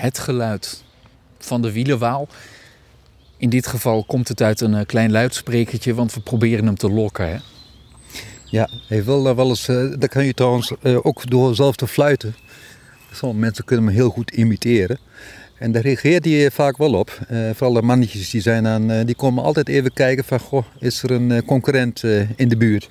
het geluid van de wielenwaal. In dit geval komt het uit een eh, klein luidsprekertje, want we proberen hem te lokken. Hè? Ja, hij wil daar wel eens. Uh, dat kan je trouwens ook door zelf te fluiten. Sommige mensen kunnen hem heel goed imiteren. En daar reageert hij vaak wel op. Vooral de mannetjes die, zijn aan, die komen altijd even kijken van... Goh, is er een concurrent in de buurt?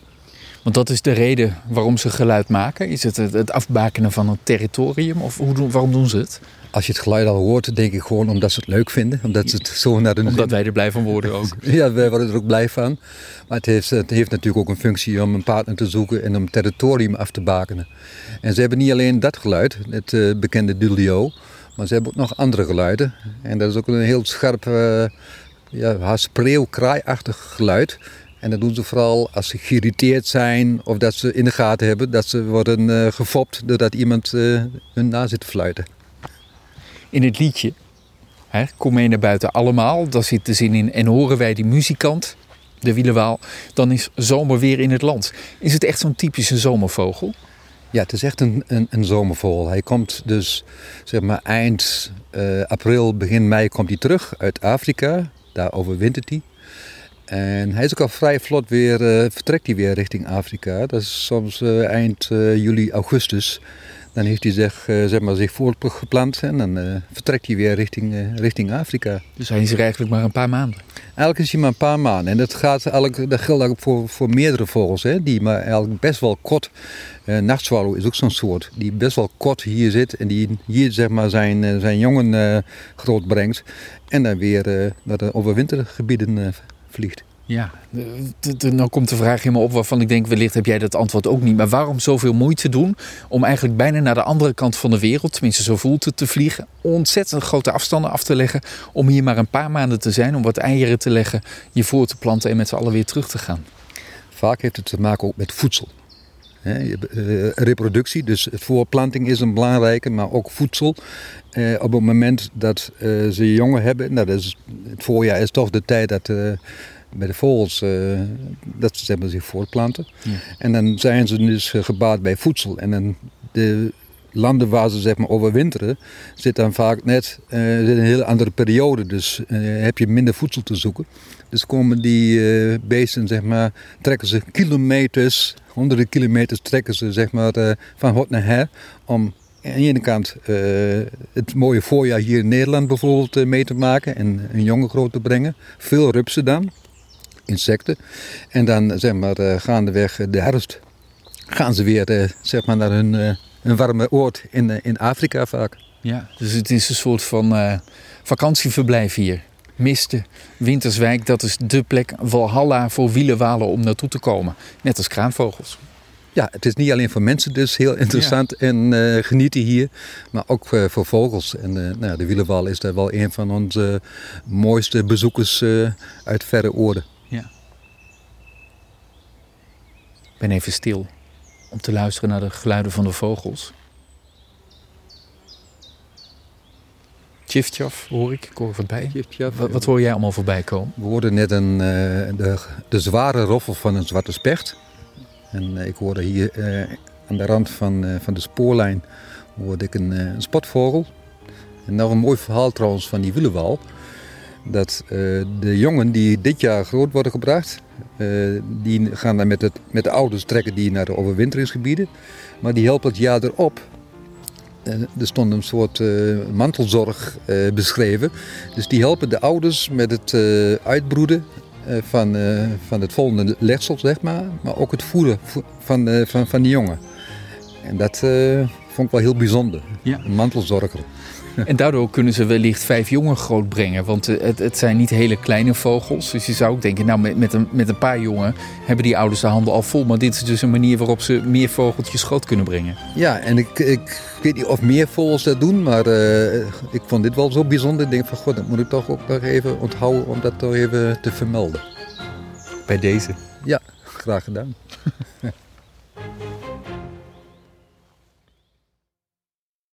Want dat is de reden waarom ze geluid maken. Is het het afbakenen van een territorium? Of hoe doen, waarom doen ze het? Als je het geluid al hoort, denk ik gewoon omdat ze het leuk vinden. Omdat, ze het zo naar de omdat wij er blij van worden ook. ja, wij worden er ook blij van. Maar het heeft, het heeft natuurlijk ook een functie om een partner te zoeken en om territorium af te bakenen. En ze hebben niet alleen dat geluid, het uh, bekende dulio, maar ze hebben ook nog andere geluiden. En dat is ook een heel scherp, uh, ja, spreeuwkraaiachtig geluid. En dat doen ze vooral als ze geïrriteerd zijn of dat ze in de gaten hebben dat ze worden uh, gefopt doordat iemand uh, hun na zit te fluiten. In het liedje, hè, kom mee naar buiten allemaal, daar zit de zin in en horen wij die muzikant, de wielenwaal, dan is zomer weer in het land. Is het echt zo'n typische zomervogel? Ja, het is echt een, een, een zomervogel. Hij komt dus zeg maar eind uh, april, begin mei komt hij terug uit Afrika. Daar overwintert hij. En hij is ook al vrij vlot weer, uh, vertrekt hij weer richting Afrika. Dat is soms uh, eind uh, juli, augustus. Dan heeft hij zich, zeg maar, zich voortgeplant en dan vertrekt hij weer richting, richting Afrika. Dus hij is er eigenlijk maar een paar maanden? Eigenlijk is hij maar een paar maanden. En dat, gaat eigenlijk, dat geldt ook voor, voor meerdere vogels, hè, die maar eigenlijk best wel kort... nachtzwallow is ook zo'n soort, die best wel kort hier zit en die hier zeg maar, zijn, zijn jongen groot brengt. En dan weer naar de overwintergebieden vliegt. Ja, dan komt de vraag in me op waarvan ik denk, wellicht heb jij dat antwoord ook niet. Maar waarom zoveel moeite doen om eigenlijk bijna naar de andere kant van de wereld, tenminste zo voelt het, te vliegen, ontzettend grote afstanden af te leggen, om hier maar een paar maanden te zijn, om wat eieren te leggen, je voor te planten en met z'n allen weer terug te gaan? Vaak heeft het te maken ook met voedsel. He, reproductie, dus voorplanting is een belangrijke, maar ook voedsel. Eh, op het moment dat eh, ze jongen hebben, nou, dat is, het voorjaar is toch de tijd dat bij de vogels dat ze zeg zich voortplanten. Ja. En dan zijn ze dus gebaat bij voedsel. En dan de landen waar ze zeg maar, overwinteren, zit dan vaak net uh, een hele andere periode. Dus uh, heb je minder voedsel te zoeken. Dus komen die uh, beesten, zeg maar, trekken ze kilometers, honderden kilometers trekken ze zeg maar, van hot naar her. Om aan de ene kant het mooie voorjaar hier in Nederland bijvoorbeeld mee te maken en een jongen groot te brengen. Veel rupsen dan, insecten. En dan zeg maar, gaandeweg de herfst gaan ze weer zeg maar, naar hun een warme oord in, in Afrika vaak. Ja, dus het is een soort van uh, vakantieverblijf hier. Misten, Winterswijk, dat is de plek Valhalla voor wielenwalen om naartoe te komen. Net als kraanvogels. Ja, het is niet alleen voor mensen dus heel interessant ja. en uh, genieten hier, maar ook uh, voor vogels. En uh, nou, de wielenwal is daar wel een van onze mooiste bezoekers uit verre oorden. Ja. Ik ben even stil om te luisteren naar de geluiden van de vogels. Tjiftjaf hoor ik, ik hoor voorbij. Wat, wat hoor jij allemaal voorbij komen? We hoorden net een, uh, de, de zware roffel van een zwarte specht. En uh, ik hoorde hier uh, aan de rand van, van de spoorlijn hoorde ik een, een spotvogel. En nog een mooi verhaal trouwens van die wielenwal. Dat de jongen die dit jaar groot worden gebracht, uh, die gaan dan met, het, met de ouders trekken die naar de overwinteringsgebieden. Maar die helpen het jaar erop. Uh, er stond een soort mantelzorg beschreven. Dus die helpen de ouders met het uitbroeden van, van het volgende legsel, zeg maar. Maar ook het voeden van, van, van die jongen. En dat vond ik wel heel bijzonder. Ja. Een mantelzorger. En daardoor kunnen ze wellicht vijf jongen grootbrengen. Want eh, het, het zijn niet hele kleine vogels. Dus je zou ook denken, nou met, met, een, met een paar jongen hebben die ouders de handen al vol. Maar dit is dus een manier waarop ze meer vogeltjes groot kunnen brengen. Ja, en ik, ik weet niet of meer vogels dat doen. Maar uh, ik vond dit wel zo bijzonder. Ik denk van, god, dat moet ik toch ook nog even onthouden om dat toch even te vermelden. Bij deze? Ja, graag gedaan.